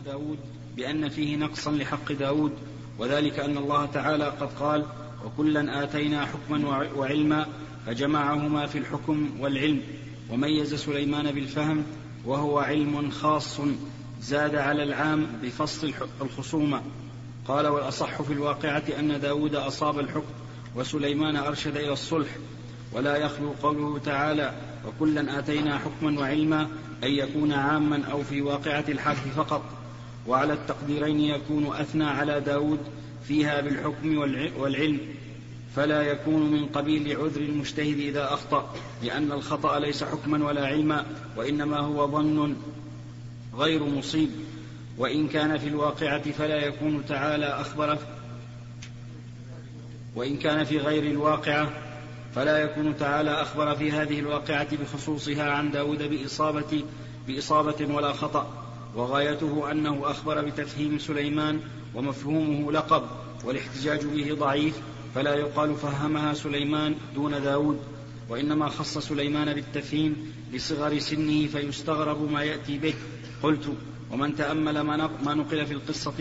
داود بأن فيه نقصا لحق داود وذلك أن الله تعالى قد قال وكلا آتينا حكما وعلما فجمعهما في الحكم والعلم وميز سليمان بالفهم وهو علم خاص زاد على العام بفصل الخصومة قال والأصح في الواقعة أن داود أصاب الحكم وسليمان أرشد إلى الصلح ولا يخلو قوله تعالى وكلا آتينا حكما وعلما أن يكون عاما أو في واقعة الحرف فقط. وعلى التقديرين يكون أثنى على داود فيها بالحكم والعلم فلا يكون من قبيل عذر المجتهد إذا أخطأ لأن الخطأ ليس حكما ولا علما وإنما هو ظن غير مصيب وإن كان في الواقعة فلا يكون تعالى أخبر وإن كان في غير الواقعة فلا يكون تعالى أخبر في هذه الواقعة بخصوصها عن داود بإصابة, بإصابة ولا خطأ. وغايته أنه أخبر بتفهيم سليمان ومفهومه لقب والاحتجاج به ضعيف فلا يقال فهمها سليمان دون داود. وإنما خص سليمان بالتفهيم لصغر سنه فيستغرب ما يأتي به. قلت ومن تأمل ما نقل في القصة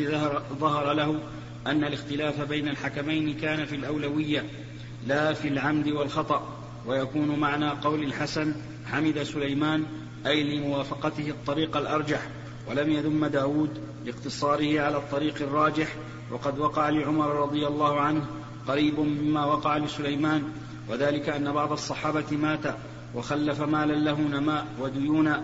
ظهر له أن الاختلاف بين الحكمين كان في الأولوية لا في العمد والخطأ. ويكون معنى قول الحسن حمد سليمان أي لموافقته الطريق الأرجح. ولم يذم داود لاقتصاره على الطريق الراجح وقد وقع لعمر رضي الله عنه قريب مما وقع لسليمان وذلك أن بعض الصحابة مات وخلف مالا له نماء وديونا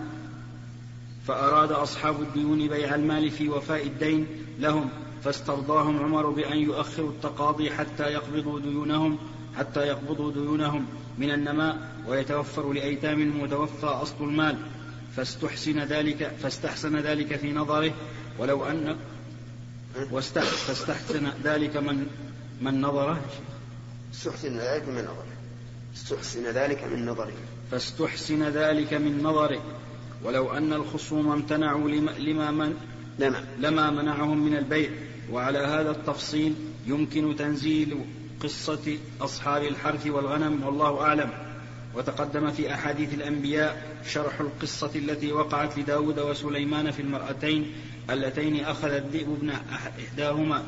فأراد أصحاب الديون بيع المال في وفاء الدين لهم فاسترضاهم عمر بأن يؤخروا التقاضي حتى يقبضوا ديونهم حتى يقبضوا ديونهم من النماء ويتوفر لأيتام المتوفى أصل المال. فاستحسن ذلك فاستحسن ذلك في نظره ولو أن فاستحسن ذلك من من نظره. استحسن ذلك من نظره. استحسن ذلك من نظره. فاستحسن ذلك من نظره. ولو أن الخصوم امتنعوا لما, لما من لما, لما منعهم من البيع. وعلى هذا التفصيل يمكن تنزيل قصة أصحاب الحرث والغنم والله أعلم. وتقدم في أحاديث الأنبياء شرح القصة التي وقعت لداود وسليمان في المرأتين اللتين أخذ الذئب ابن إحداهما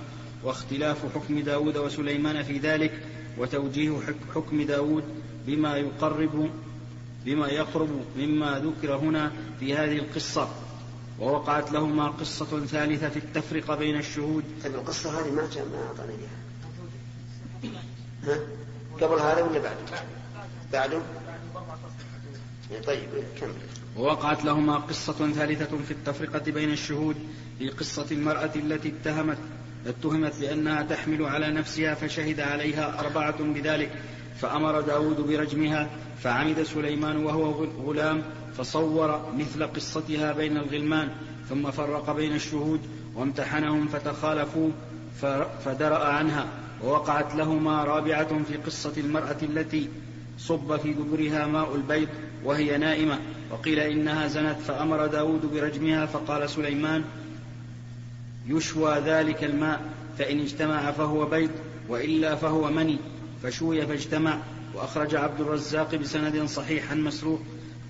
واختلاف حكم داود وسليمان في ذلك وتوجيه حكم داود بما يقرب بما يقرب مما ذكر هنا في هذه القصة ووقعت لهما قصة ثالثة في التفرقة بين الشهود طيب القصة هذه ما ما أعطاني ها؟ قبل هذا ولا بعده؟ بعده؟ طيب كمل ووقعت لهما قصة ثالثة في التفرقة بين الشهود في قصة المرأة التي اتهمت اتهمت بأنها تحمل على نفسها فشهد عليها أربعة بذلك فأمر داود برجمها فعمد سليمان وهو غلام فصور مثل قصتها بين الغلمان ثم فرق بين الشهود وامتحنهم فتخالفوا فدرأ عنها ووقعت لهما رابعة في قصة المرأة التي صب في دبرها ماء البيض وهي نائمة. وقيل إنها زنت فأمر داود برجمها فقال سليمان يشوى ذلك الماء فإن اجتمع فهو بيض وإلا فهو مني. فشوي فاجتمع وأخرج عبد الرزاق بسند صحيح مسروق.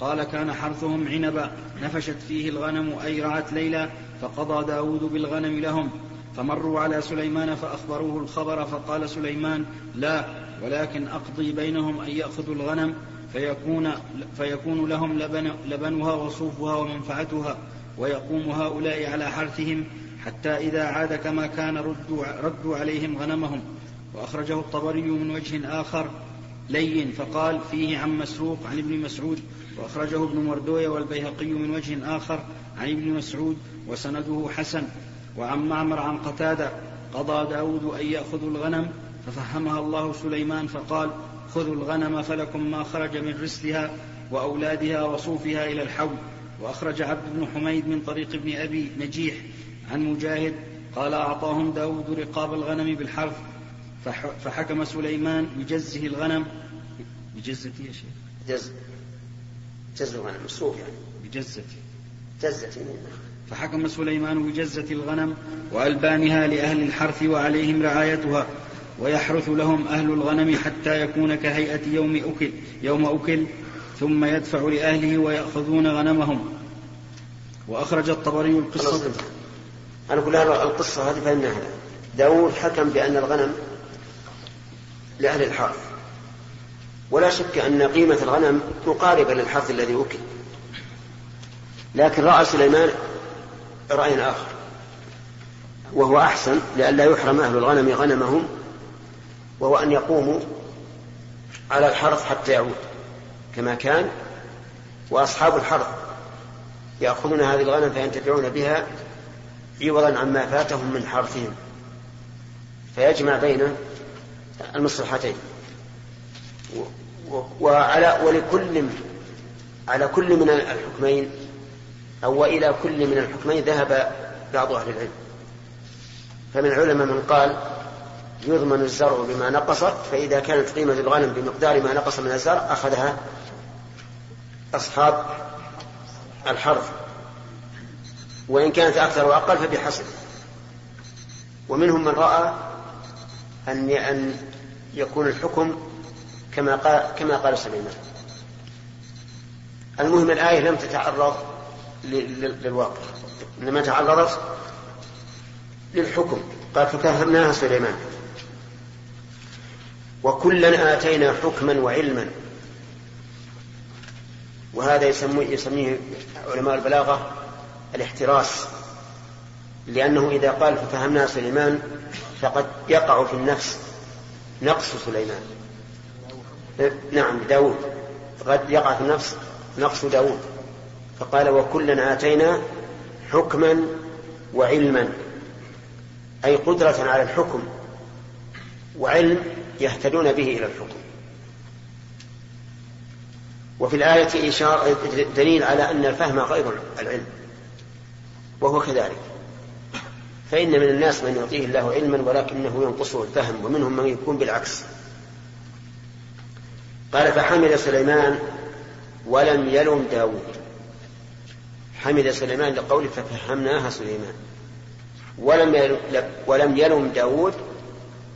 قال كان حرثهم عنبا نفشت فيه الغنم أي رعت ليلى فقضى داود بالغنم لهم. فمروا على سليمان فأخبروه الخبر فقال سليمان لا ولكن أقضي بينهم أن يأخذوا الغنم فيكون, فيكون لهم لبن لبنها وصوفها ومنفعتها ويقوم هؤلاء على حرثهم حتى إذا عاد كما كان ردوا, ردوا عليهم غنمهم. وأخرجه الطبري من وجه آخر لين فقال فيه عن مسروق عن ابن مسعود. وأخرجه ابن مردوية والبيهقي من وجه آخر عن ابن مسعود وسنده حسن. وعن معمر عن قتادة قضى داود أن يأخذوا الغنم ففهمها الله سليمان فقال خذوا الغنم فلكم ما خرج من رسلها وأولادها وصوفها إلى الحول. وأخرج عبد بن حميد من طريق ابن أبي نجيح عن مجاهد قال أعطاهم داود رقاب الغنم بالحرف فحكم سليمان بجزه الغنم بجزة يا شيخ جز جز الغنم مصروف يعني. بجزة. جزة فحكم سليمان بجزة الغنم وألبانها لأهل الحرث وعليهم رعايتها ويحرث لهم أهل الغنم حتى يكون كهيئة يوم أكل يوم أكل ثم يدفع لأهله ويأخذون غنمهم. وأخرج الطبري القصة. أنا أقول القصة هذه فإنها داود حكم بأن الغنم لأهل الحرث. ولا شك أن قيمة الغنم مقاربة للحرث الذي وكل لكن رأى سليمان رأي آخر وهو أحسن لئلا يحرم أهل الغنم غنمهم وهو أن يقوموا على الحرث حتى يعود كما كان وأصحاب الحرث يأخذون هذه الغنم فينتفعون بها عوضا عما فاتهم من حرثهم فيجمع بين المصلحتين. وعلى ولكل على كل من الحكمين أو وإلى كل من الحكمين ذهب بعض أهل العلم. فمن العلماء من قال يضمن الزرع بما نقصت فإذا كانت قيمة الغنم بمقدار ما نقص من الزرع أخذها أصحاب الحرث. وإن كانت أكثر وأقل فبحسب. ومنهم من رأى أن أن يكون الحكم كما قال كما قال سليمان. المهم الآية لم تتعرض للواقع. إنما تعرضت للحكم. قال ففهمناها سليمان. وكلا آتينا حكما وعلما. وهذا يسميه, يسميه علماء البلاغة الاحتراس. لأنه إذا قال ففهمنا سليمان فقد يقع في النفس نقص سليمان. نعم داود. قد يقع في النفس نقص داود. فقال وكلا آتينا حكما وعلما أي قدرة على الحكم وعلم يهتدون به إلى الحكم. وفي الآية إشارة دليل على أن الفهم غير العلم وهو كذلك. فإن من الناس من يعطيه الله علما ولكنه ينقصه الفهم ومنهم من يكون بالعكس. قال فحمد سليمان ولم يلم داود. حمد سليمان لقوله ففهمناها سليمان. ولم ولم يلم داود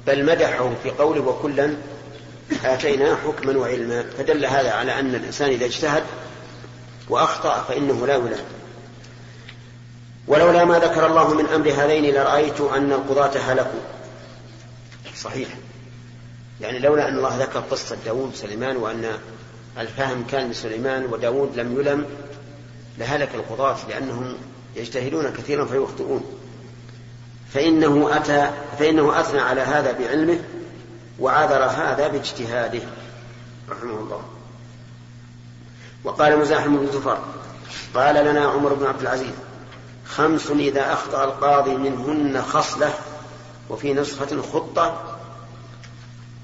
بل مدحه في قوله وكلا آتيناه حكما وعلما. فدل هذا على أن الإنسان إذا اجتهد وأخطأ فإنه لا يلام. ولولا ما ذكر الله من أمر هذين لرأيت أن القضاة هلكوا. صحيح. يعني لولا أن الله ذكر قصة داود سليمان وأن الفهم كان لسليمان وداود لم يلم لهلك القضاة لأنهم يجتهدون كثيرا فيخطئون. فإنه أتى فإنه أثنى على هذا بعلمه وعذر هذا باجتهاده رحمه الله. وقال مزاحم بن زفر قال لنا عمر بن عبد العزيز خمس إذا أخطأ القاضي منهن خصلة وفي نسخة خطة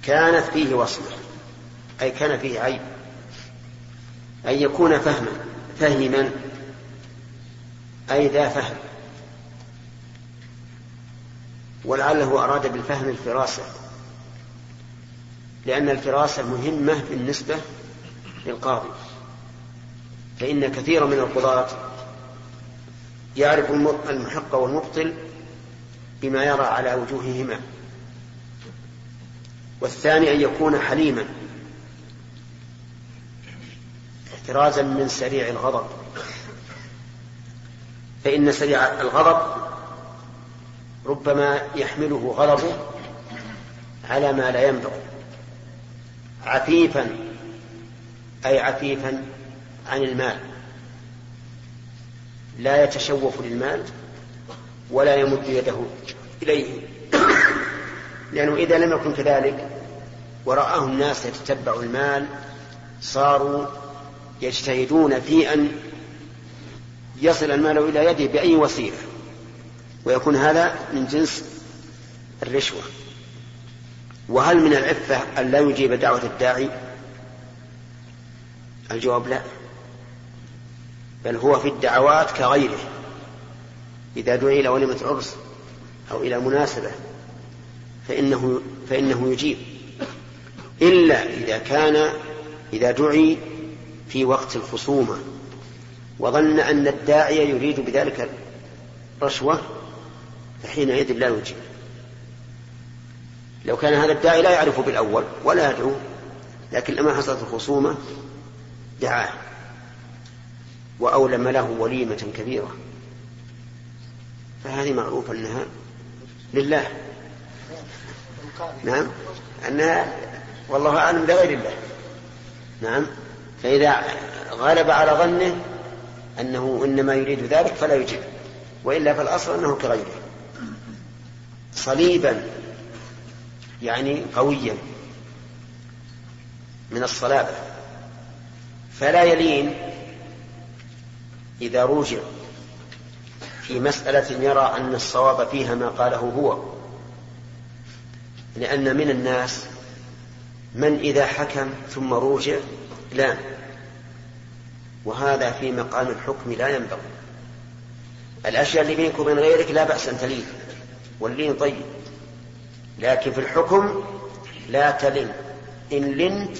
كانت فيه وصلة أي كان فيه عيب أن يكون فهما. فهما أي ذا فهم. ولعله أراد بالفهم الفراسة لأن الفراسة مهمة بالنسبة للقاضي. فإن كثيرا من القضاة يعرف المحق والمبطل بما يرى على وجوههما. والثاني أن يكون حليما. احترازا من سريع الغضب. فإن سريع الغضب ربما يحمله غضبه على ما لا ينبغي. عفيفا أي عفيفا عن المال. لا يتشوف للمال ولا يمد يده إليه. لأنه إذا لم يكن كذلك ورآه الناس يتتبع المال صاروا يجتهدون في أن يصل المال إلى يده بأي وسيلة ويكون هذا من جنس الرشوة. وهل من العفة أن لا يجيب دعوة الداعي؟ الجواب لا. بل هو في الدعوات كغيره. إذا دعي إلى وليمة عرس أو إلى مناسبة فإنه فإنه يجيب. إلا إذا كان إذا دعي في وقت الخصومة وظن أن الداعي يريد بذلك رشوة فحينئذ لا يجيب. لو كان هذا الداعي لا يعرف بالأول ولا يدعو لكن لما حصلت الخصومة دعاه وأولم له وليمة كبيرة. فهذه معروفة أنها لله. نعم. أنها والله أعلم لغير الله. نعم. فإذا غلب على ظنه أنه إنما يريد ذلك فلا يجب وإلا فالأصل أنه كغيره. صليبا يعني قويا من الصلابة فلا يلين إذا روجع في مسألة يرى أن الصواب فيها ما قاله هو. لأن من الناس من إذا حكم ثم روجع لا. وهذا في مقام الحكم لا ينبغي. الأشياء اللي بينك وبين غيرك لا بأس أن تلين. واللين طيب. لكن في الحكم لا تلن إن لنت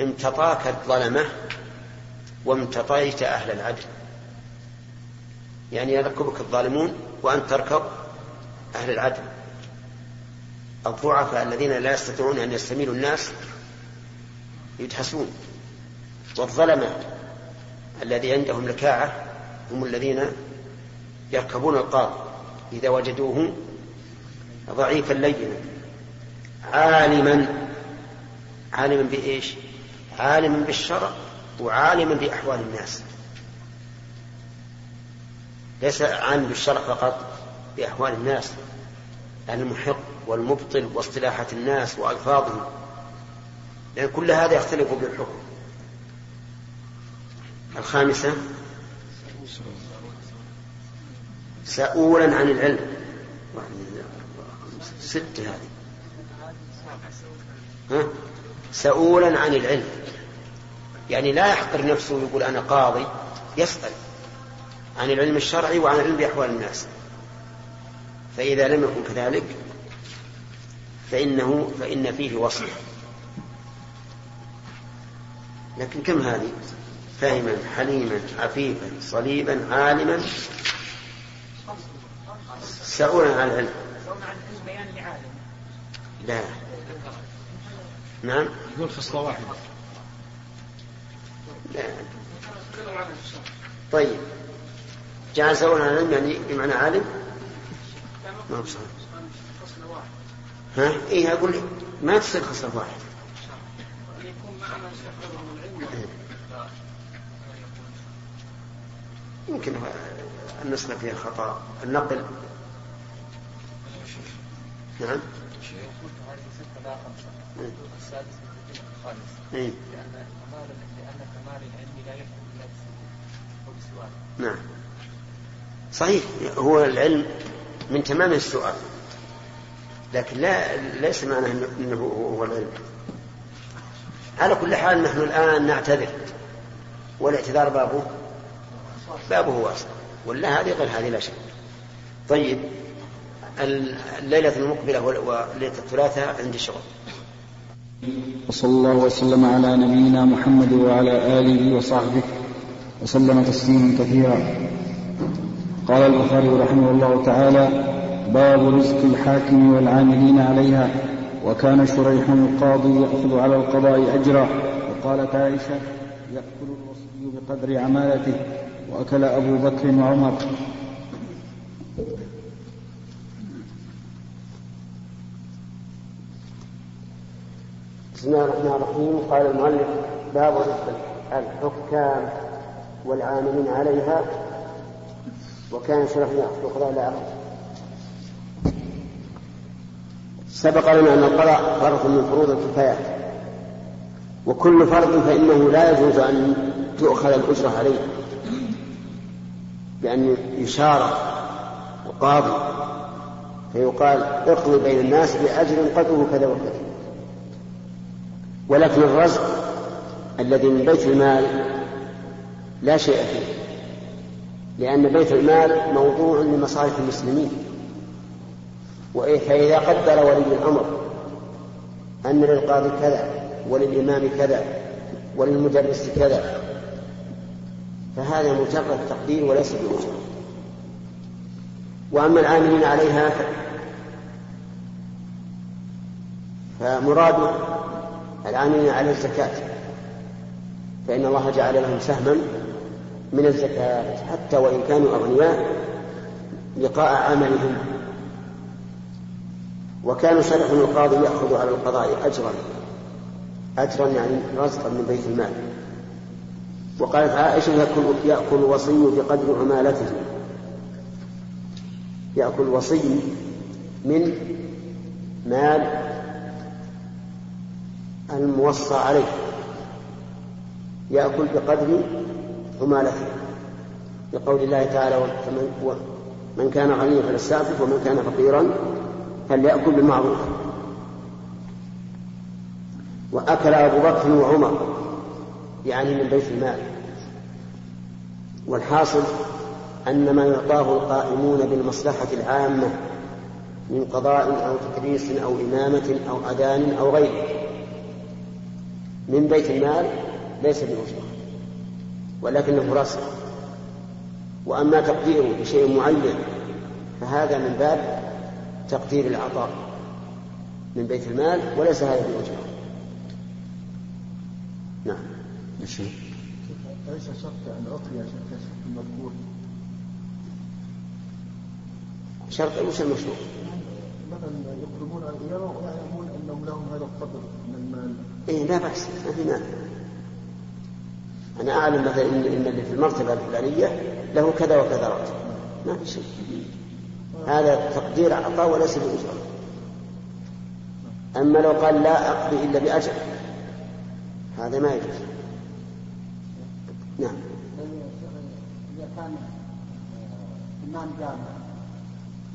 امتطاك الظلمة وامتطيت أهل العدل. يعني يركبك الظالمون وأنت تركب أهل العدل. الضعفاء الذين لا يستطيعون أن يستميلوا الناس يدحسون والظلمة الذي عندهم لكاعة هم الذين يركبون القاضي. إذا وجدوه ضعيفا لينا. عالما عالما بإيش؟ عالما بالشرع وعالما بأحوال الناس. ليس عالم بالشرع فقط بأحوال الناس. المحق والمبطل واصطلاحات الناس وألفاظهم. لأن كل هذا يختلف بالحكم. الخامسة. سؤولا عن العلم. ست هذه. ها؟ سؤولا عن العلم. يعني لا يحقر نفسه ويقول أنا قاضي. يسأل عن العلم الشرعي وعن العلم بأحوال الناس. فإذا لم يكن كذلك فإنه فإن فيه وصف لكن كم هذه؟ فاهما حليما عفيفا صليبا عالما. سؤولا عن العلم. لا. نعم. يقول خصلة واحدة. لا. طيب. جعل سؤولا عن العلم يعني بمعنى عالم؟ ما صحيح ها؟ إيه أقول ما تصير خصلة واحدة. يمكن النسخة فيها خطأ النقل. نعم. السادس الخامس لأن كمال لأن كمال العلم لا إلا بالسؤال نعم. صحيح. هو العلم من تمام السؤال. لكن لا ليس معناه إنه هو العلم. على كل حال نحن الآن نعتذر. والاعتذار بابه. بابه واسع ولا هذه غير هذه لا شك. طيب الليلة المقبلة وليلة الثلاثاء عندي شغل وصلى الله وسلم على نبينا محمد وعلى آله وصحبه وسلم تسليما كثيرا. قال البخاري رحمه الله تعالى باب رزق الحاكم والعاملين عليها وكان شريح القاضي يأخذ على القضاء أجرا. وقالت عائشة يأكل الوصي بقدر عمالته. وأكل أبو بكر وعمر. بسم الله الرحمن الرحيم. قال المؤلف باب الحكام والعاملين عليها وكان شرف يأخذ القضاء لا سبق لنا أن القضاء فرض من فروض الكفايات وكل فرض فإنه لا يجوز أن تؤخذ الأجرة عليه. بأن يشارك القاضي فيقال اقضي بين الناس بأجر قدره كذا وكذا. ولكن الرزق الذي من بيت المال لا شيء فيه لأن بيت المال موضوع لمصالح المسلمين. فإذا قدر ولي الأمر أن للقاضي كذا وللإمام كذا وللمدرس كذا فهذا مجرد تقدير وليس بوجه وأما العاملين عليها فمراد العاملين على الزكاة فإن الله جعل لهم سهما من الزكاة حتى وإن كانوا أغنياء لقاء عملهم. وكان شرح القاضي يأخذ على القضاء أجرا أجرا يعني رزقا من بيت المال. وقالت عائشة يأكل, يأكل الوصي بقدر عمالته يأكل الوصي من مال الموصى عليه. يأكل بقدر عمالته لقول الله تعالى من كان غنيا فليستعفف ومن كان فقيرا فليأكل بالمعروف. وأكل أبو بكر وعمر. يعني من بيت المال. والحاصل أن ما يعطاه القائمون بالمصلحة العامة من قضاء أو تكريس أو إمامة أو أذان أو غيره. من بيت المال ليس بأجرة ولكنه رسم. وأما تقديره بشيء معين فهذا من باب تقدير العطاء من بيت المال وليس هذا بأجرة نعم. الشيء ليس شرط أن أعطي شرط المذكور شرط وش المشروع؟ مثلا يقدمون على الإمامة ويعلمون أنهم لهم هذا القدر من المال؟ إيه لا بأس ما في مانع. أنا أعلم مثلا إن اللي في المرتبة الفلانية له كذا وكذا راتب. ما في شيء. هذا تقدير عطاء وليس بأجرة. أما لو قال لا أقضي إلا بأجر هذا ما يجوز. نعم. إذا كان إمام جامع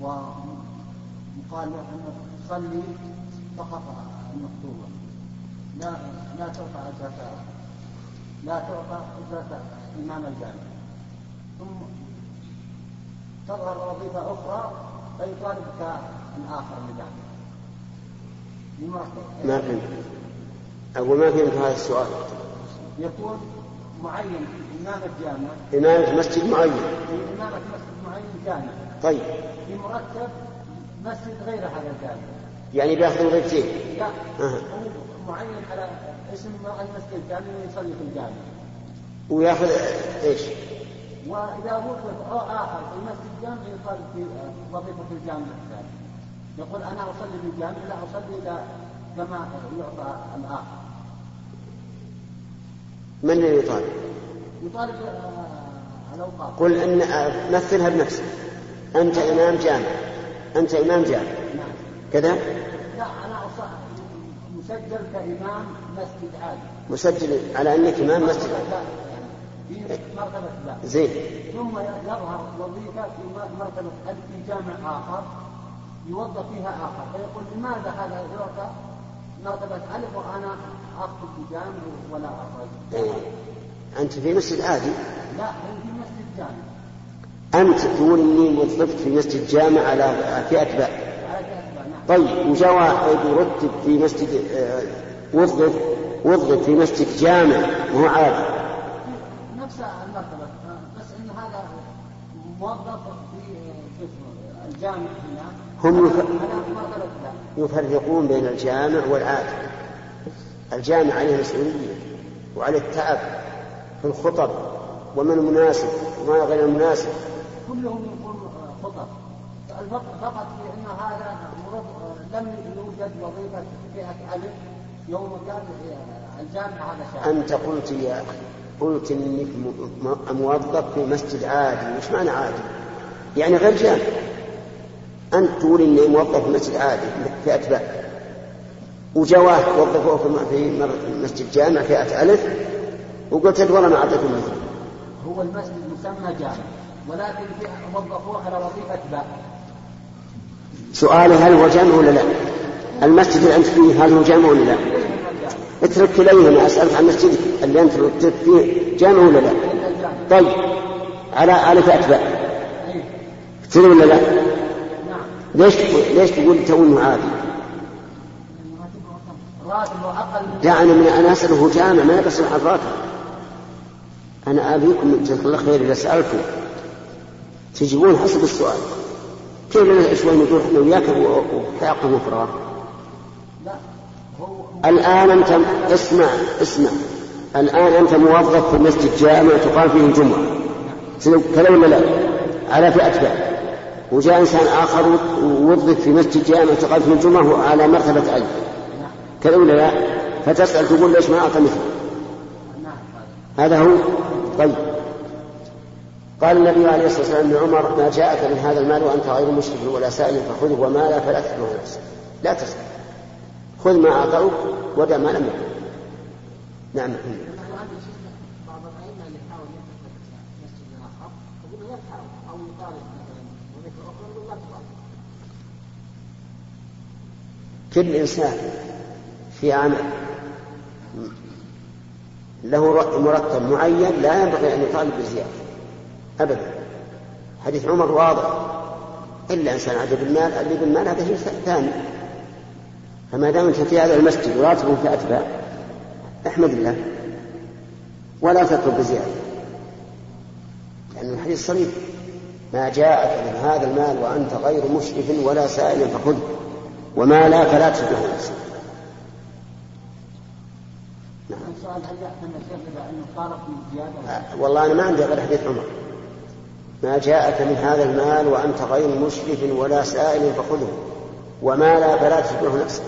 وقال له أنه تصلي فقط المكتوبة. لا لا ترفع الزكاة. لا تعطى أجرة إمام الجامع. ثم تظهر وظيفة أخرى فيطالبك الآخر بذلك ما فهمت. أقول ما فهمت هذا السؤال. يكون معين إمامة جامع إمامة مسجد معين. إمامة مسجد معين جامع طيب. في مرتب مسجد غير هذا الجامع يعني بياخذ وظيفتين لا. هو معين على اسم المسجد الجامع ويصلي في الجامع. وياخذ إيش؟ وإذا وقف آخر في مسجد الجامع يصلي في وظيفة في الجامع الثاني. يقول أنا أصلي في الجامع لا أصلي إلى كما يعطى الآخر. من الذي يطالب؟ يطالب الأوقاف. قل إن مثلها بنفسك. أنت إمام جامع. أنت إمام جامع. نعم. كذا؟ لا أنا مسجل كإمام مسجد عادي. مسجل على أنك إمام مسجد في مرتبة لا. زين. ثم يظهر وظيفة في مرتبة ألف في جامع آخر يوظف فيها آخر. فيقول لماذا هذا؟ يعطى مرتبة ألف وأنا في ولا إيه. أنت في مسجد عادي؟ لا هو في مسجد جامع. أنت تقول إني وظفت في مسجد جامع على كأسباب نعم طيب وجاء واحد يرتب في مسجد آه، وظف وظف في مسجد جامع وهو عادي. نفس المرتبة. بس إن هذا موظف في في اسمه الجامع هنا. هم يفرقون بين الجامع والعادي. الجامع عليه مسؤولية وعليه التعب في الخطب وما المناسب وما غير المناسب. كلهم يكون خطب. الفرق فقط في ان هذا لم يوجد وظيفة فئه الف يوم كان الجامع هذا شاعر أنت قلت يا أخي قلت م- موظف في مسجد عادي. وش معنى عادي؟ يعني غير جامع. أنت تقول إني موظف في مسجد عادي. في أتباع. وجاء واحد وظفوه في مسجد جامع فئة ألف وقلت والله ما أعطيكم مثله هو المسجد مسمى جامع ولكن وظفوه على وظيفة باء سؤالي هل هو جامع ولا لا؟ المسجد اللي أنت فيه هل هو جامع ولا لا؟ اترك كليهما أسألك عن مسجدك اللي أنت فيه جامع ولا لا؟ طيب على على فئة باء تصير ولا لا؟ نعم ليش ليش تقول تو عادي؟ راتب لا أنا من أنا أسأله هو جامع ما بسال عن الراتب. أنا أبيكم جزاك الله خير إذا سألتم تجيبون حسب السؤال. كيف لنا شوي نروح إحنا وياك؟ لا هو الآن أنت اسمع اسمع الآن أنت موظف في مسجد جامع تقام فيه الجمعة. تصير كذا ولا لا؟ على فئة باء. وجاء إنسان آخر وظف في مسجد جامع تقال في الجمعة على مرتبة ألف كذا ولا لا؟ فتسأل تقول ليش ما أعطى مثله هذا هو. طيب. قال النبي عليه الصلاة والسلام لعمر ما جاءك من هذا المال وأنت غير مشرك ولا سائل فخذه وما لا فلا تحرمه نفسك. لا تسأل. خذ ما أعطوك ودع ما لم يكن نعم. كل إنسان في عمل. له مرتب معين لا ينبغي أن يطالب بزيادة. أبدا. حديث عمر واضح. إلا إنسان عجب بالمال اللي بالمال هذا شيء ثاني. فما دام أنت في هذا المسجد وراتب في أتباع احمد الله. ولا تطلب بزيادة. لأن الحديث صريح. ما جاءك من هذا المال وأنت غير مشرف ولا سائل فخذه. وما لا فلا تشبه نفسك. السؤال هل طالب آه، والله أنا ما عندي غير حديث عمر. ما جاءك من هذا المال وأنت غير مشرف ولا سائل فخذه. وما لا فلا تشبه نفسك.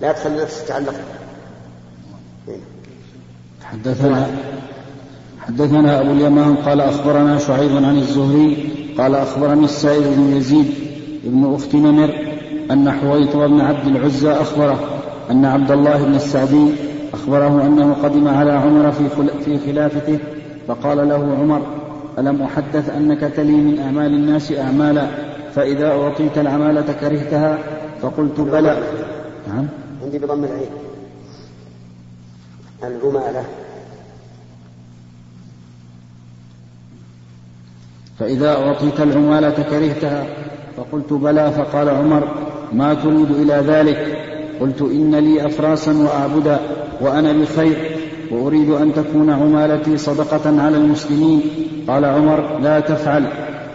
لا تخلي نفسك تعلق حدثنا حدثنا أبو اليمان قال أخبرنا شعيب عن الزهري قال أخبرني السائب بن يزيد بن أخت نمر أن حويطر بن عبد العزى أخبره أن عبد الله بن السعدي أخبره أنه قدم على عمر في في خلافته فقال له عمر ألم أحدث أنك تلي من أعمال الناس أعمالا فإذا أعطيت العمالة كرهتها؟ فقلت بلى. نعم. عندي بضم العين. العمالة فإذا أعطيت العمالة كرهتها؟ فقلت بلى. فقال عمر ما تريد إلى ذلك؟ قلت إن لي أفراسا وأعبدا وأنا بخير وأريد أن تكون عمالتي صدقة على المسلمين. قال عمر لا تفعل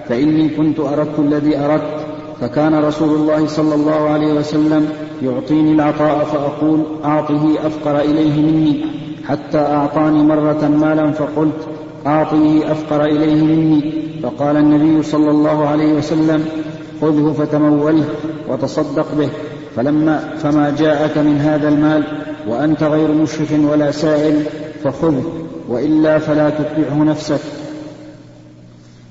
فإني كنت أردت الذي أردت. فكان رسول الله صلى الله عليه وسلم يعطيني العطاء فأقول أعطه أفقر إليه مني حتى أعطاني مرة مالا فقلت أعطه أفقر إليه مني. فقال النبي صلى الله عليه وسلم خذه فتموله وتصدق به. فلما فما جاءك من هذا المال وأنت غير مشرف ولا سائل فخذه وإلا فلا تتبعه نفسك.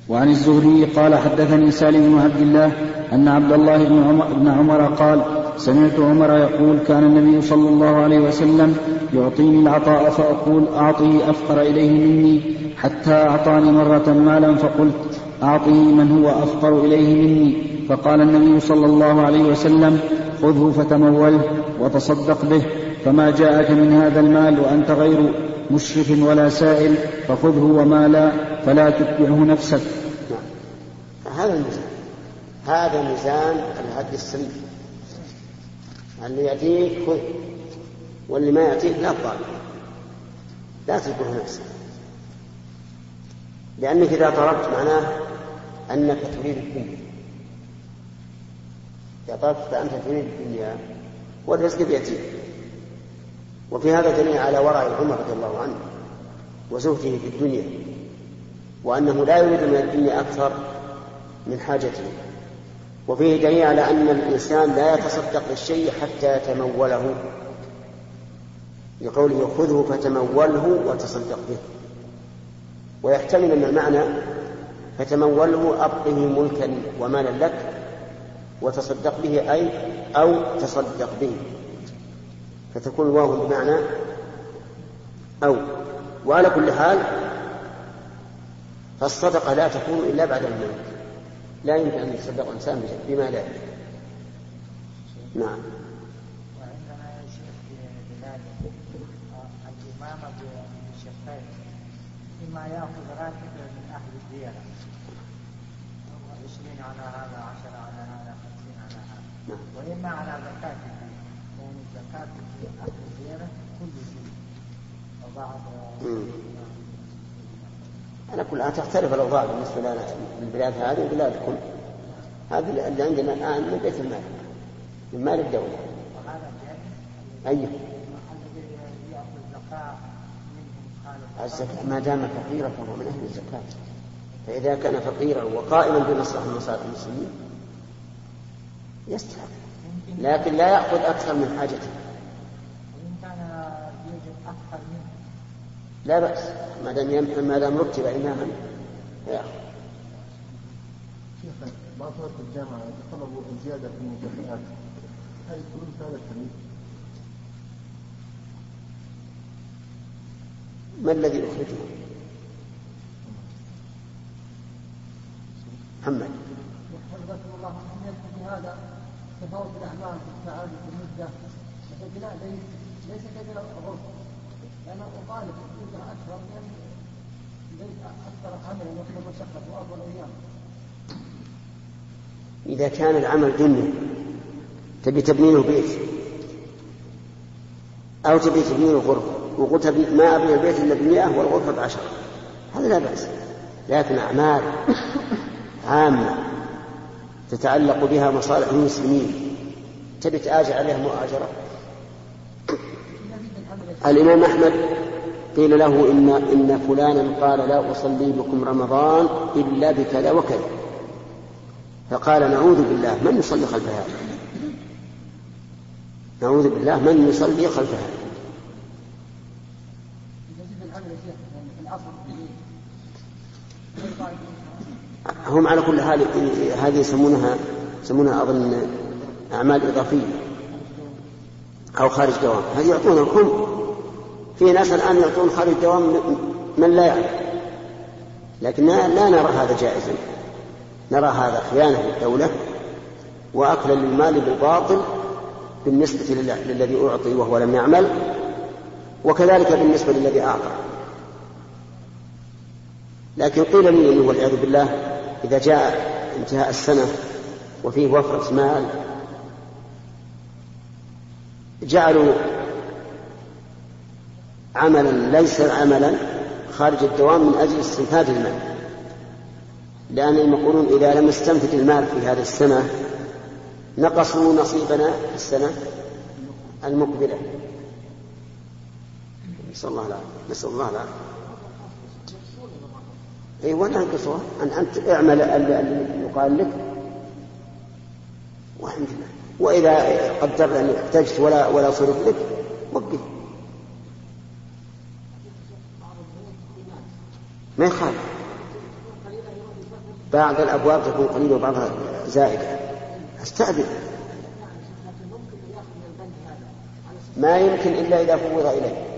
وعن الزهري قال حدثني سالم بن عبد الله أن عبد الله بن عمر, بن عمر قال سمعت عمر يقول كان النبي صلى الله عليه وسلم يعطيني العطاء فأقول أعطه أفقر إليه مني حتى أعطاني مرة مالا فقلت أعطه من هو أفقر إليه مني. فقال النبي صلى الله عليه وسلم خذه فتموله وتصدق به. فما جاءك من هذا المال وأنت غير مشرف ولا سائل فخذه وما لا فلا تتبعه نفسك. نعم. هذا الميزان هذا ميزان الهدي السليم اللي يأتيك خذ واللي ما يأتيك لا تطالب لا تتبعه نفسك. لأنك إذا طلبت معناه أنك تريد الدنيا طلبت فأنت تريد الدنيا والرزق بيأتيك وفي هذا دليل على ورع عمر رضي الله عنه وزهده في الدنيا وأنه لا يريد من الدنيا أكثر من حاجته. وفيه دليل على أن الإنسان لا يتصدق بالشيء حتى يتموله لقوله خذه فتموله وتصدق به. ويحتمل أن المعنى فتموله أبقه ملكا ومالا لك وتصدق به أي أو تصدق به. فتكون الواو بمعنى أو. وعلى كل حال فالصدقة لا تكون إلا بعد الموت. لا يمكن أن يتصدق إنسان بما لا نعم. إما يأخذ راتب من أهل الديانة عشرين على هذا على هذا خمسين على هذا نعم. وإما على زكاة كون الزكاة في أهل الديانة كل شيء. وبعض. على كل حال تختلف الأوضاع بالنسبة لنا البلاد هذه وبلادكم هذه اللي عندنا الآن من بيت المال. من مال الدولة. وهذا جائز أي. الذي يأخذ زكاة منهم خالص الزكاة ما دام فقيرا فهو من أهل الزكاة. فإذا كان فقيرا وقائما بمصلحة المسلمين يستحق لكن لا يأخذ أكثر من حاجته. وإن كان يوجد أكثر منه. لا بأس. ما دام ما دام رتب إماما. يأخذ. شيخ بعض طلبة الجامعة طلبوا الزيادة في المكافآت هل في هذا التمييز؟ ما الذي أخرجه؟ محمد. الله هذا تفاوت الاعمال في التعادل في المدة. لكن لا ليس كبير الغرف لأنه أطالب يوجد أكثر لأن ليس أكثر عملا يطلب مشقه وافضل أيام. إذا كان العمل دنيا تبي تبنينه بيت. أو تبي تبنينه غرفة. وقلت ما أبني البيت إلا بمئة والغرفة بعشرة. هذا لا بأس. لكن أعمال عامة تتعلق بها مصالح المسلمين. تبي تآجر عليها مؤاجرة؟ الإمام أحمد قيل له إن إن فلانا قال لا أصلي بكم رمضان إلا بكذا وكذا. فقال نعوذ بالله من يصلي خلف هذا؟ نعوذ بالله من يصلي خلف هذا يزيد العمل يا شيخ يعني في الاصل هم على كل حال هذه يسمونها يسمونها أظن أعمال إضافية أو خارج دوام. هذه يعطون الكل في ناس الآن يعطون خارج دوام من لا يعلم لكن لا نرى هذا جائزا. نرى هذا خيانة للدولة وأكلا للمال بالباطل بالنسبة لل- للذي أعطي وهو لم يعمل وكذلك بالنسبة للذي أعطى. لكن قيل لي انه والعياذ بالله إذا جاء انتهاء السنة وفيه وفرة مال جعلوا عملا ليس عملا خارج الدوام من أجل استنفاذ المال. لانهم يقولون إذا لم نستنفذ المال في هذه السنة نقصوا نصيبنا في السنة المقبلة. نسأل الله العافية. نسأل الله العافية. اي ولا انقصوها أن أنت اعمل اللي يقال لك. والحمد لله وإذا قدرت اني احتجت ولا ولا صرف لك وقف. ما يخالف. بعض الأبواب تكون قليلة وبعضها زائدة. أستأذن. ما يمكن إلا إذا فوض إليه.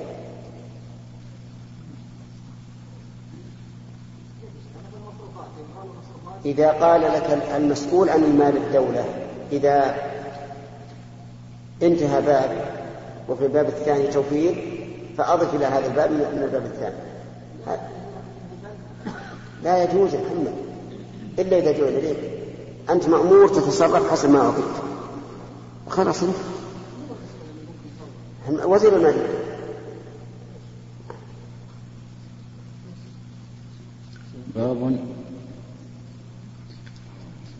إذا قال لك المسؤول عن المال الدولة إذا انتهى باب وفي الباب الثاني توفير فأضف إلى هذا الباب من الباب الثاني. لا يجوز يا محمد إلا إذا جوز إليك. أنت مأمور تتصرف حسب ما أعطيت خلاص. وزير المالية باب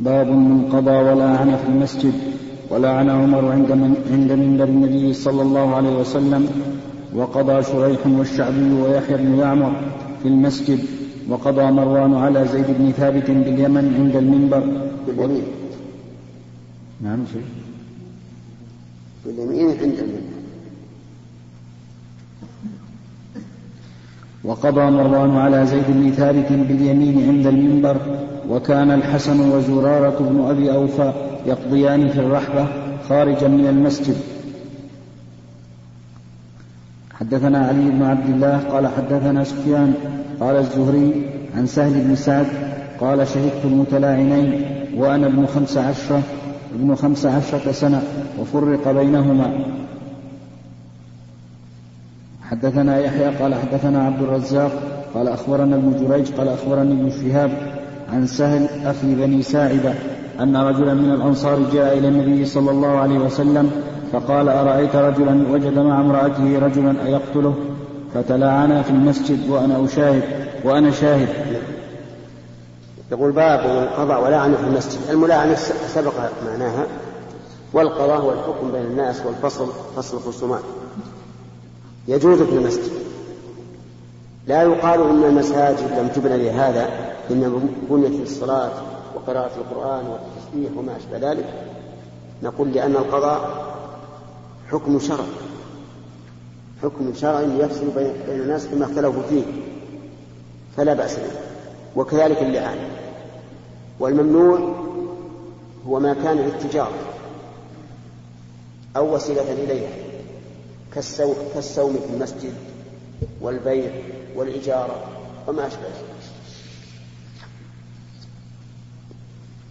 باب من قضى ولعن في المسجد ولعن عمر عند من عند منبر النبي صلى الله عليه وسلم وقضى شريح والشعبي ويحيى بن يعمر في المسجد وقضى مروان على زيد بن ثابت باليمن عند المنبر. باليمين. نعم شيء باليمين عند المنبر. وقضى مروان على زيد بن ثابت باليمين عند المنبر وكان الحسن وزرارة بن أبي أوفى يقضيان في الرحبة خارجا من المسجد. حدثنا علي بن عبد الله قال حدثنا سفيان قال الزهري عن سهل بن سعد قال شهدت المتلاعنين وأنا ابن خمس عشرة ابن خمس عشرة سنة وفرق بينهما. حدثنا يحيى قال حدثنا عبد الرزاق قال أخبرنا ابن جريج قال أخبرني ابن شهاب عن سهل أخي بني ساعدة أن رجلا من الأنصار جاء إلى النبي صلى الله عليه وسلم فقال أرأيت رجلا وجد مع امرأته رجلا أيقتله؟ فتلاعنا في المسجد وأنا أشاهد وأنا شاهد. يقول باب من قضى ولعن في المسجد. الملاعنة سبق معناها والقضاء هو الحكم بين الناس والفصل فصل الخصومات. يجوز في المسجد. لا يقال إن المساجد لم تبنى لهذا إنما بنيت للصلاة وقراءة القرآن والتسبيح وما أشبه ذلك. نقول لأن القضاء حكم شرع. حكم شرعي يفصل بين الناس فيما اختلفوا فيه. فلا بأس به. وكذلك اللعان. والممنوع هو ما كان للتجارة أو وسيلة إليها. كالسوم في المسجد والبيع والإجارة وما أشبه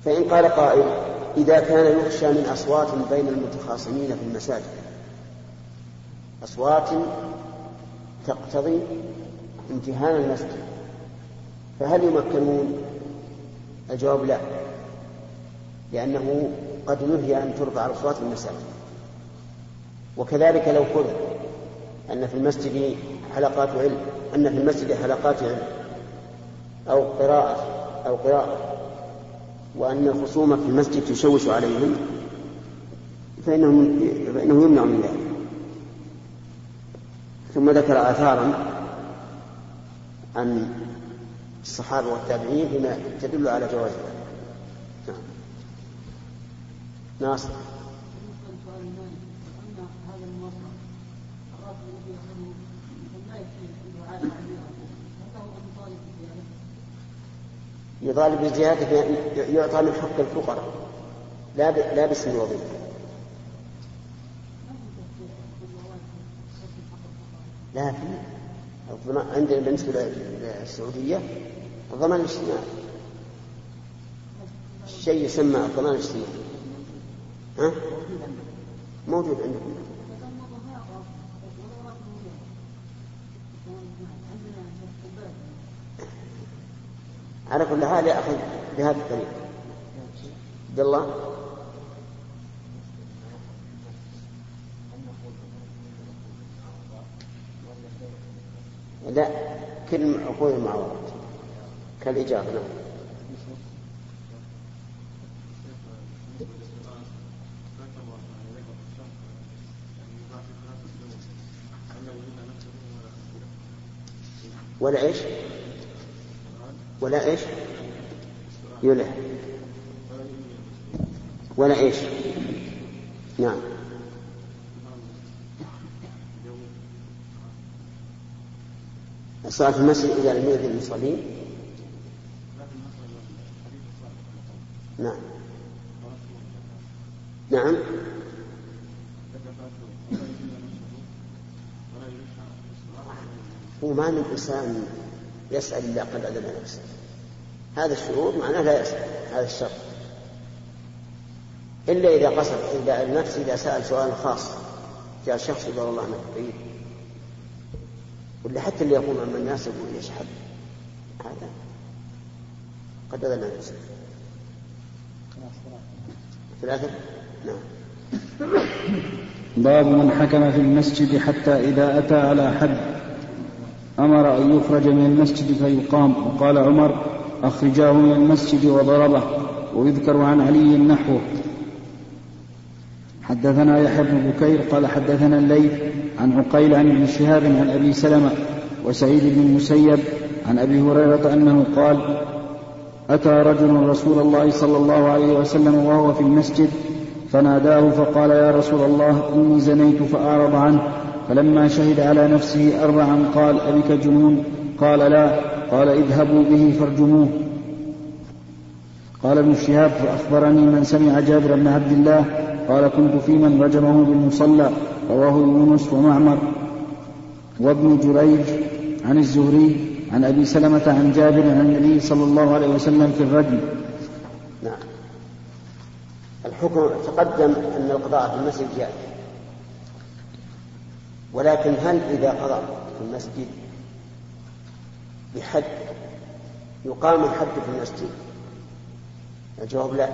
فإن قال قائل إذا كان يخشى من أصوات بين المتخاصمين في المساجد. أصوات تقتضي امتهان المسجد. فهل يمكنون؟ الجواب لا لأنه قد نهي أن ترفع الأصوات في المساجد. وكذلك لو فرض أن في المسجد حلقات علم أن في المسجد حلقات علم أو قراءة أو قراءة وأن الخصومة في المسجد تشوش عليهم فإنهم فإنه يمنع من ذلك. ثم ذكر آثارا عن الصحابة والتابعين فيما تدل على جواز ذلك. نعم. ناصر. يطالب بالزيادة يعطى من حق الفقراء. لا لا باسم الوظيفة لا في عندنا بالنسبة للسعودية الضمان الاجتماعي. شيء يسمى الضمان الاجتماعي. ها؟ موجود عندكم. على كل حال يأخذ بهذا الطريق. عبد الله؟ لا كل عقود المعاوضات كالإجابة نعم. ولا إيش؟ ولا إيش؟ يلح. ولا إيش؟ نعم. الصلاة في المسجد إذا لم يأذن المصلين نعم. نعم. هو ما من إنسان يسأل إلا قد أذن نفسه. هذا الشروط معناه لا يسأل هذا الشرط إلا إذا قصد إذا النفس إذا سأل سؤال خاص جاء شخص يقول الله عنك طيب ولا حتى اللي يقوم أمام الناس يقول يشهد هذا. قد أذن نفسه. ثلاثة؟ نعم. باب من حكم في المسجد حتى إذا أتى على حد. أمر أن يخرج من المسجد فيقام. وقال عمر أخرجاه من المسجد وضربه ويذكر عن علي نحوه. حدثنا يحيى بن بكير قال حدثنا الليث عن عقيل عن ابن شهاب عن أبي سلمة وسعيد بن المسيب عن أبي هريرة أنه قال أتى رجل رسول الله صلى الله عليه وسلم وهو في المسجد فناداه فقال يا رسول الله إني زنيت فأعرض عنه. فلما شهد على نفسه أربعا قال أبك جنون؟ قال لا. قال اذهبوا به فارجموه. قال ابن شهاب فأخبرني من سمع جابر بن عبد الله. قال كنت في من رجمه بالمصلى. رواه يونس ومعمر. وابن جريج عن الزهري عن أبي سلمة عن جابر عن النبي صلى الله عليه وسلم في الرجم. نعم. الحكم تقدم أن القضاء في المسجد جائز ولكن هل إذا قضى في المسجد بحد يقام الحد في المسجد؟ الجواب لا.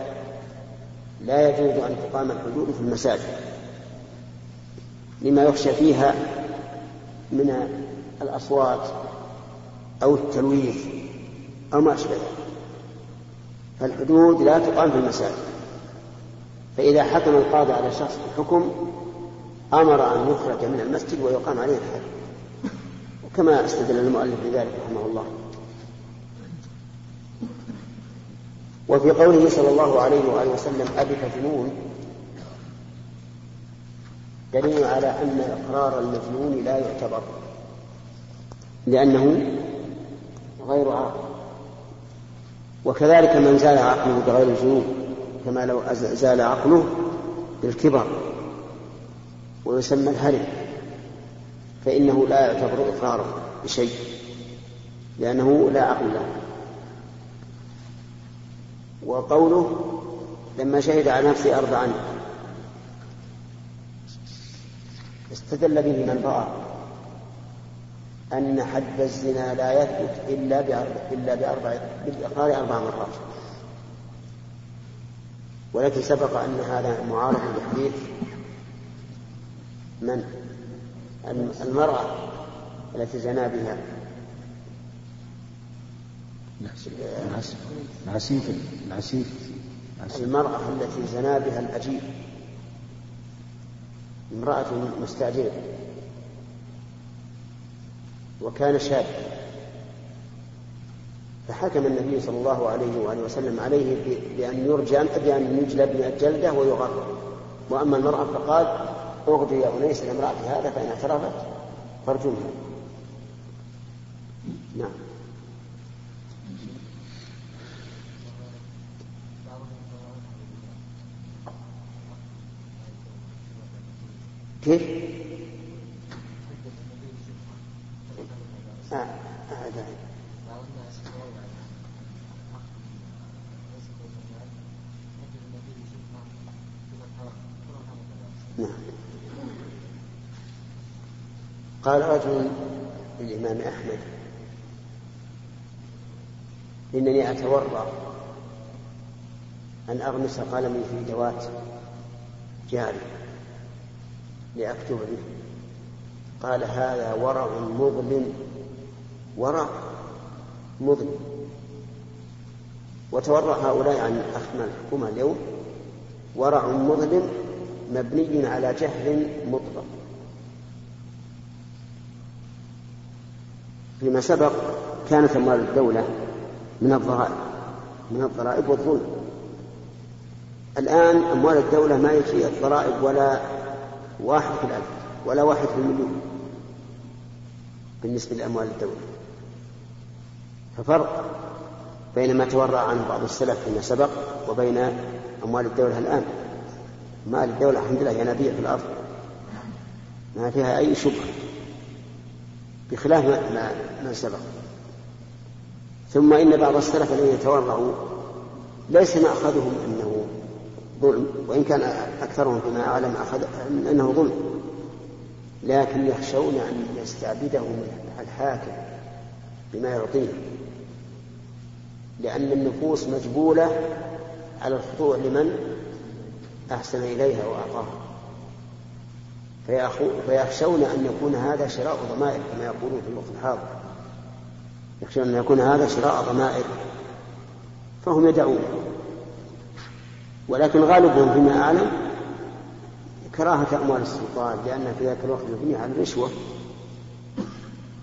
لا يجوز أن تقام الحدود في المساجد. لما يخشى فيها من الأصوات أو التلويث أو ما أشبه فالحدود لا تقام في المساجد. فإذا حكم القاضي على شخص بحكم أمر أن يخرج من المسجد ويقام عليه الحد وكما استدل المؤلف بذلك رحمه الله. وفي قوله صلى الله عليه وآله وسلم أبك جنون. دليل على أن إقرار المجنون لا يعتبر لأنه غير عاقل. وكذلك من زال عقله بغير الجنون كما لو زال عقله بالكبر. ويسمى الهرم فإنه لا يعتبر إقرارا بشيء لأنه لا عقل له. وقوله لما شهد على نفسه أربعا استدل به من رأى أن حد الزنا لا يثبت إلا بأربع إلا بأربع بالإقرار أربع مرات. ولكن سبق أن هذا معارض بحديث من المرأة التي زنا بها. العسيف العسيف المرأة التي زنا بها الأجير. امرأة مستأجرة. وكان شابا فحكم النبي صلى الله عليه وآله وسلم عليه بأن يرجم بأن يجلب من الجلدة ويغرق وأما المرأة فقال يا أنيس لامرأة هذا فإن اعترفت فارجمها نعم كيف؟ آه. آه. قال رجل للإمام أحمد إنني أتورع أن أغمس قلمي في دوات جاري لأكتب به. قال هذا ورع مظلم ورع مظلم. وتورع هؤلاء عن أخنا الحكومة اليوم. ورع مظلم مبني على جهل مطلق. فيما سبق كانت أموال الدولة من الضرائب من الضرائب والظلم. الآن أموال الدولة ما يجي الضرائب ولا واحد في الألف ولا واحد في المليون بالنسبة لأموال الدولة. ففرق بين ما تورع عنه بعض السلف فيما سبق وبين أموال الدولة الآن. مال الدولة الحمد لله ينابيع في الأرض ما فيها أي شبهة. بخلاف ما, ما, سبق. ثم إن بعض السلف الذين يتورعوا ليس مأخذهم أنه ظلم وإن كان أكثرهم فيما أعلم أخذ أنه ظلم. لكن يخشون أن يستعبدهم الحاكم بما يعطيه لأن النفوس مجبولة على الخضوع لمن أحسن إليها وأعطاها. فيخشون أن يكون هذا شراء ضمائر كما يقولون في الوقت الحاضر. يخشون أن يكون هذا شراء ضمائر. فهم يدعون. ولكن غالبهم فيما أعلم كراهة أموال السلطان لأن في ذاك الوقت مبني على الرشوة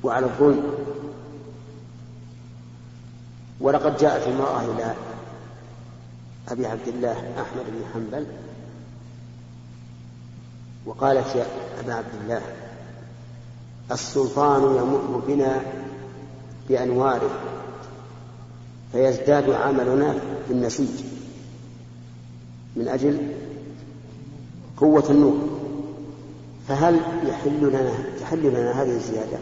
وعلى الظلم. ولقد جاءت المرأة إلى أبي عبد الله أحمد بن حنبل وقالت يا أبا عبد الله السلطان يمر بنا بأنواره فيزداد عملنا في النسيج من أجل قوة النور. فهل يحل لنا تحل لنا هذه الزيادة؟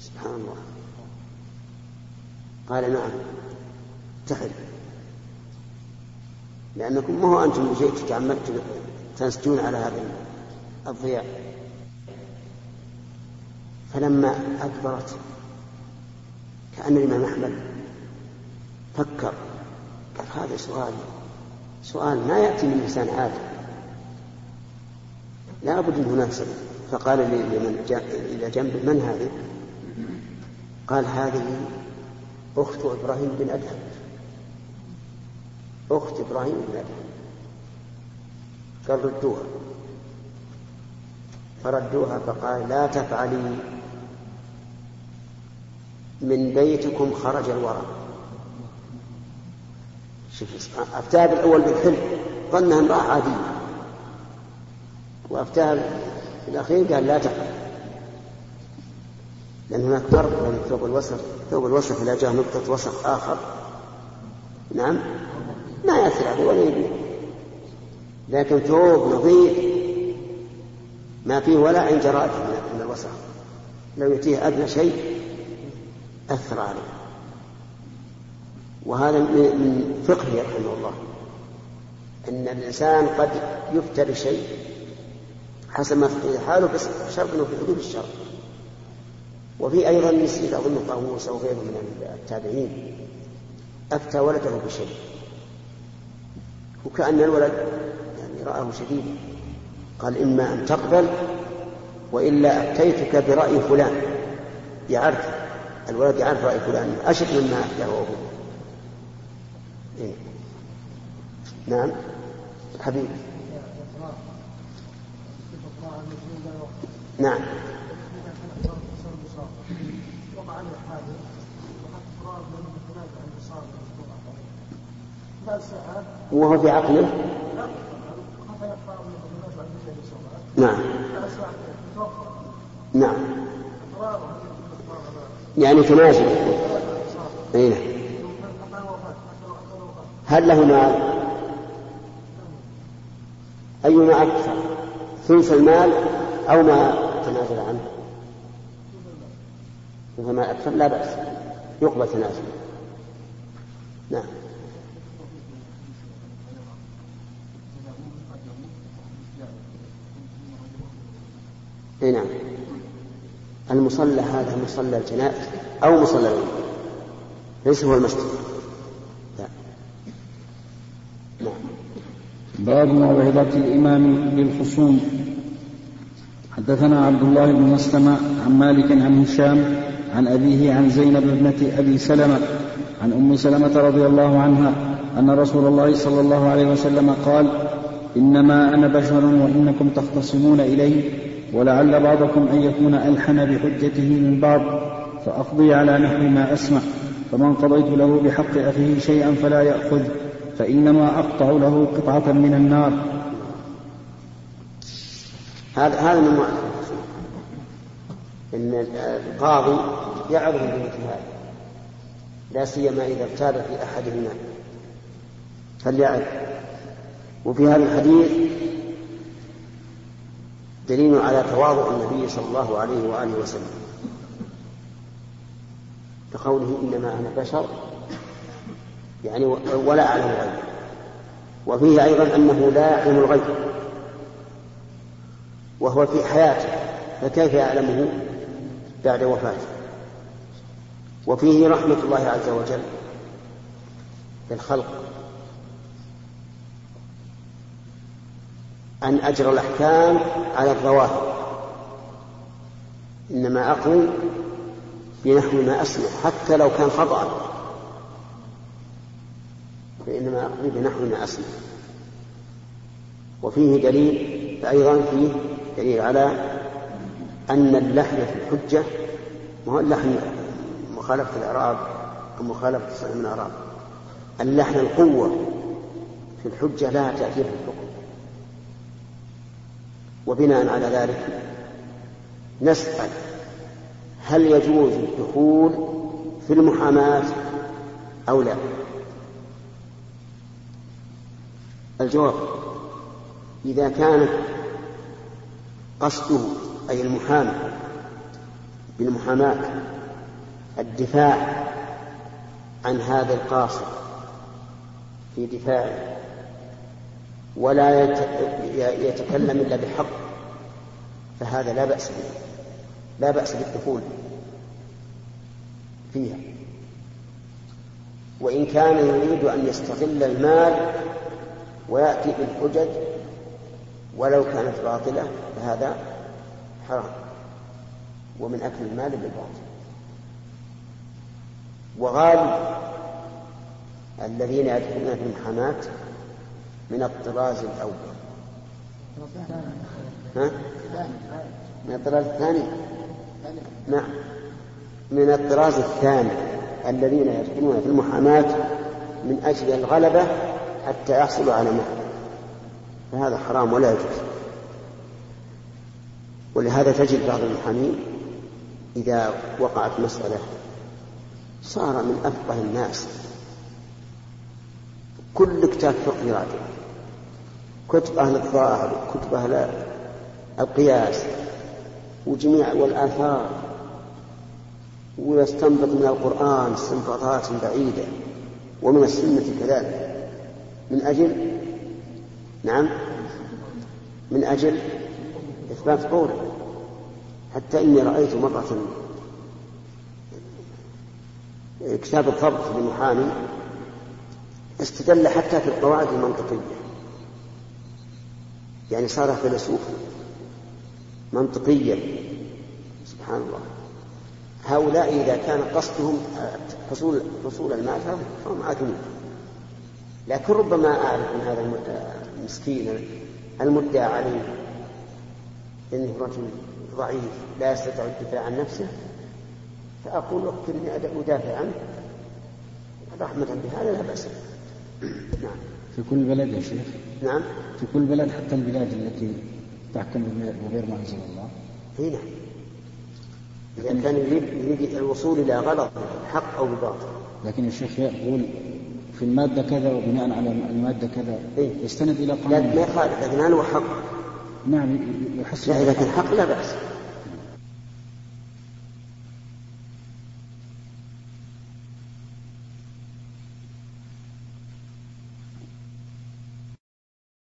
سبحان الله. قال نعم تحل. لأنكم ما هو أنتم جئتوا تعمدتم تنسجون على هذا الضياء فلما أكبرت كأن الإمام أحمد فكر. قال هذا سؤال سؤال ما يأتي من إنسان عادي لا بد أن هناك سبب. فقال لمن إلى جنبه من هذه؟ قال هذه أخت إبراهيم بن أدهم. أخت إبراهيم بن أدهم قال ردوها. فردوها فقال لا تفعلي. من بيتكم خرج الورى. شوف أفتاه بالأول بالحلم. ظنها امرأة عادية. وأفتاها الأخير قال لا تفعل لأن هناك فرق بين ثوب الوسخ ثوب الوسخ إذا جاء نقطة وسخ آخر. نعم. ما يأثر عليه ولا يبين لكن ثوب نظيف ما فيه ولا عين جراد من الوسخ. لو يأتيه أدنى شيء أثر عليه. وهذا من فقهه رحمه الله. أن الإنسان قد يفتى بشيء حسب ما في حاله بس بشرط أنه في حدود الشرع. وفي أيضا نسيت أظن طاووس أو غيره من التابعين أفتى ولده بشيء. وكأن الولد يعني رآه شديدا قال إما أن تقبل وإلا أفتيتك برأي فلان. يعرف الولد يعرف رأي فلان. أشد مما أفتاه أبوه؟ نعم. حبيبي. نعم. وهو في عقله؟ نعم. نعم. يعني تنازل أي نعم. هل له مال أيما أكثر ثلث المال أو ما تنازل عنه؟ المال أكثر؟ لا بأس يقبل تنازله نعم. إي نعم. المصلى هذا مصلى الجنائز أو مصلى العيد ليس هو المسجد. لا. نعم. باب موعظة الإمام للخصوم حدثنا عبد الله بن مسلمة عن مالك عن هشام عن أبيه عن زينب ابنة أبي سلمة عن أم سلمة رضي الله عنها أن رسول الله صلى الله عليه وسلم قال إنما أنا بشر وإنكم تختصمون إلي. ولعل بعضكم أن يكون ألحن بحجته من بعض فأقضي على نحو ما أسمع فمن قضيت له بحق أخيه شيئا فلا يأخذ فإنما أقطع له قطعة من النار. هذا هذا من إن القاضي يعظم بمثل هذا لا سيما إذا ارتاب في احدهما فليعرف وفي هذا الحديث دليل على تواضع النبي صلى الله عليه وآله وسلم. بقوله إنما أنا بشر يعني ولا أعلم الغيب. وفيه أيضا أنه لا يعلم الغيب. وهو في حياته فكيف يعلمه بعد وفاته؟ وفيه رحمة الله عز وجل بالخلق أن أجرى الأحكام على الظواهر. إنما أقضي بنحو ما أسمع حتى لو كان خطأ. فإنما أقضي بنحو ما أسمع. وفيه دليل أيضا فيه دليل على أن اللحن في الحجة ما هو اللحن مخالفة الإعراب أو مخالفة الصحيح من الإعراب. اللحن القوة في الحجة لا تأثير في الحكم وبناء على ذلك نسأل هل يجوز الدخول في المحاماة أو لا؟ الجواب إذا كان قصده أي المحامي بالمحاماة الدفاع عن هذا القاصر في دفاعه ولا يتكلم إلا بالحق فهذا لا بأس به لا بأس بالدخول فيها. وإن كان يريد أن يستغل المال ويأتي بالحجج ولو كانت باطلة فهذا حرام. ومن أكل المال بالباطل. وغالب الذين يدخلون في المحاماة من الطراز الأول. ها؟ من الطراز الثاني؟ نعم. من الطراز الثاني الذين يدخلون في المحاماة من أجل الغلبة حتى يحصلوا على مال فهذا حرام ولا يجوز. ولهذا تجد بعض المحامين إذا وقعت مسألة صار من أفقه الناس كل كتاب فقه يراجع كتب أهل الظاهر كتب أهل القياس وجميع والآثار ويستنبط من القرآن استنباطات بعيدة ومن السنة كذلك. من أجل؟ نعم. من أجل؟ إثبات قوله. حتى إني رأيت مرة كتاب الضبط لمحامي استدل حتى في القواعد المنطقية. يعني صار فيلسوف منطقيا. سبحان الله. هؤلاء إذا كان قصدهم حصول حصول المال فهم عاثمون لكن ربما أعرف من هذا المسكين المدعى عليه إنه رجل ضعيف لا يستطيع الدفاع عن نفسه. فأقول وكلني أدافع عنه. رحمة بهذا لا بأس نعم. في كل بلد يا شيخ. نعم. في كل بلد حتى البلاد التي تحكم بغير ما أنزل الله. إي نعم. إذا كان يريد, يريد الوصول إلى غلط حق أو بباطل لكن الشيخ يقول في المادة كذا وبناء على المادة كذا. إيه؟ يستند إلى قانون. لا ما يخالف لكن هل هو حق؟ نعم يحصل لا إذا كان حق لا بأس.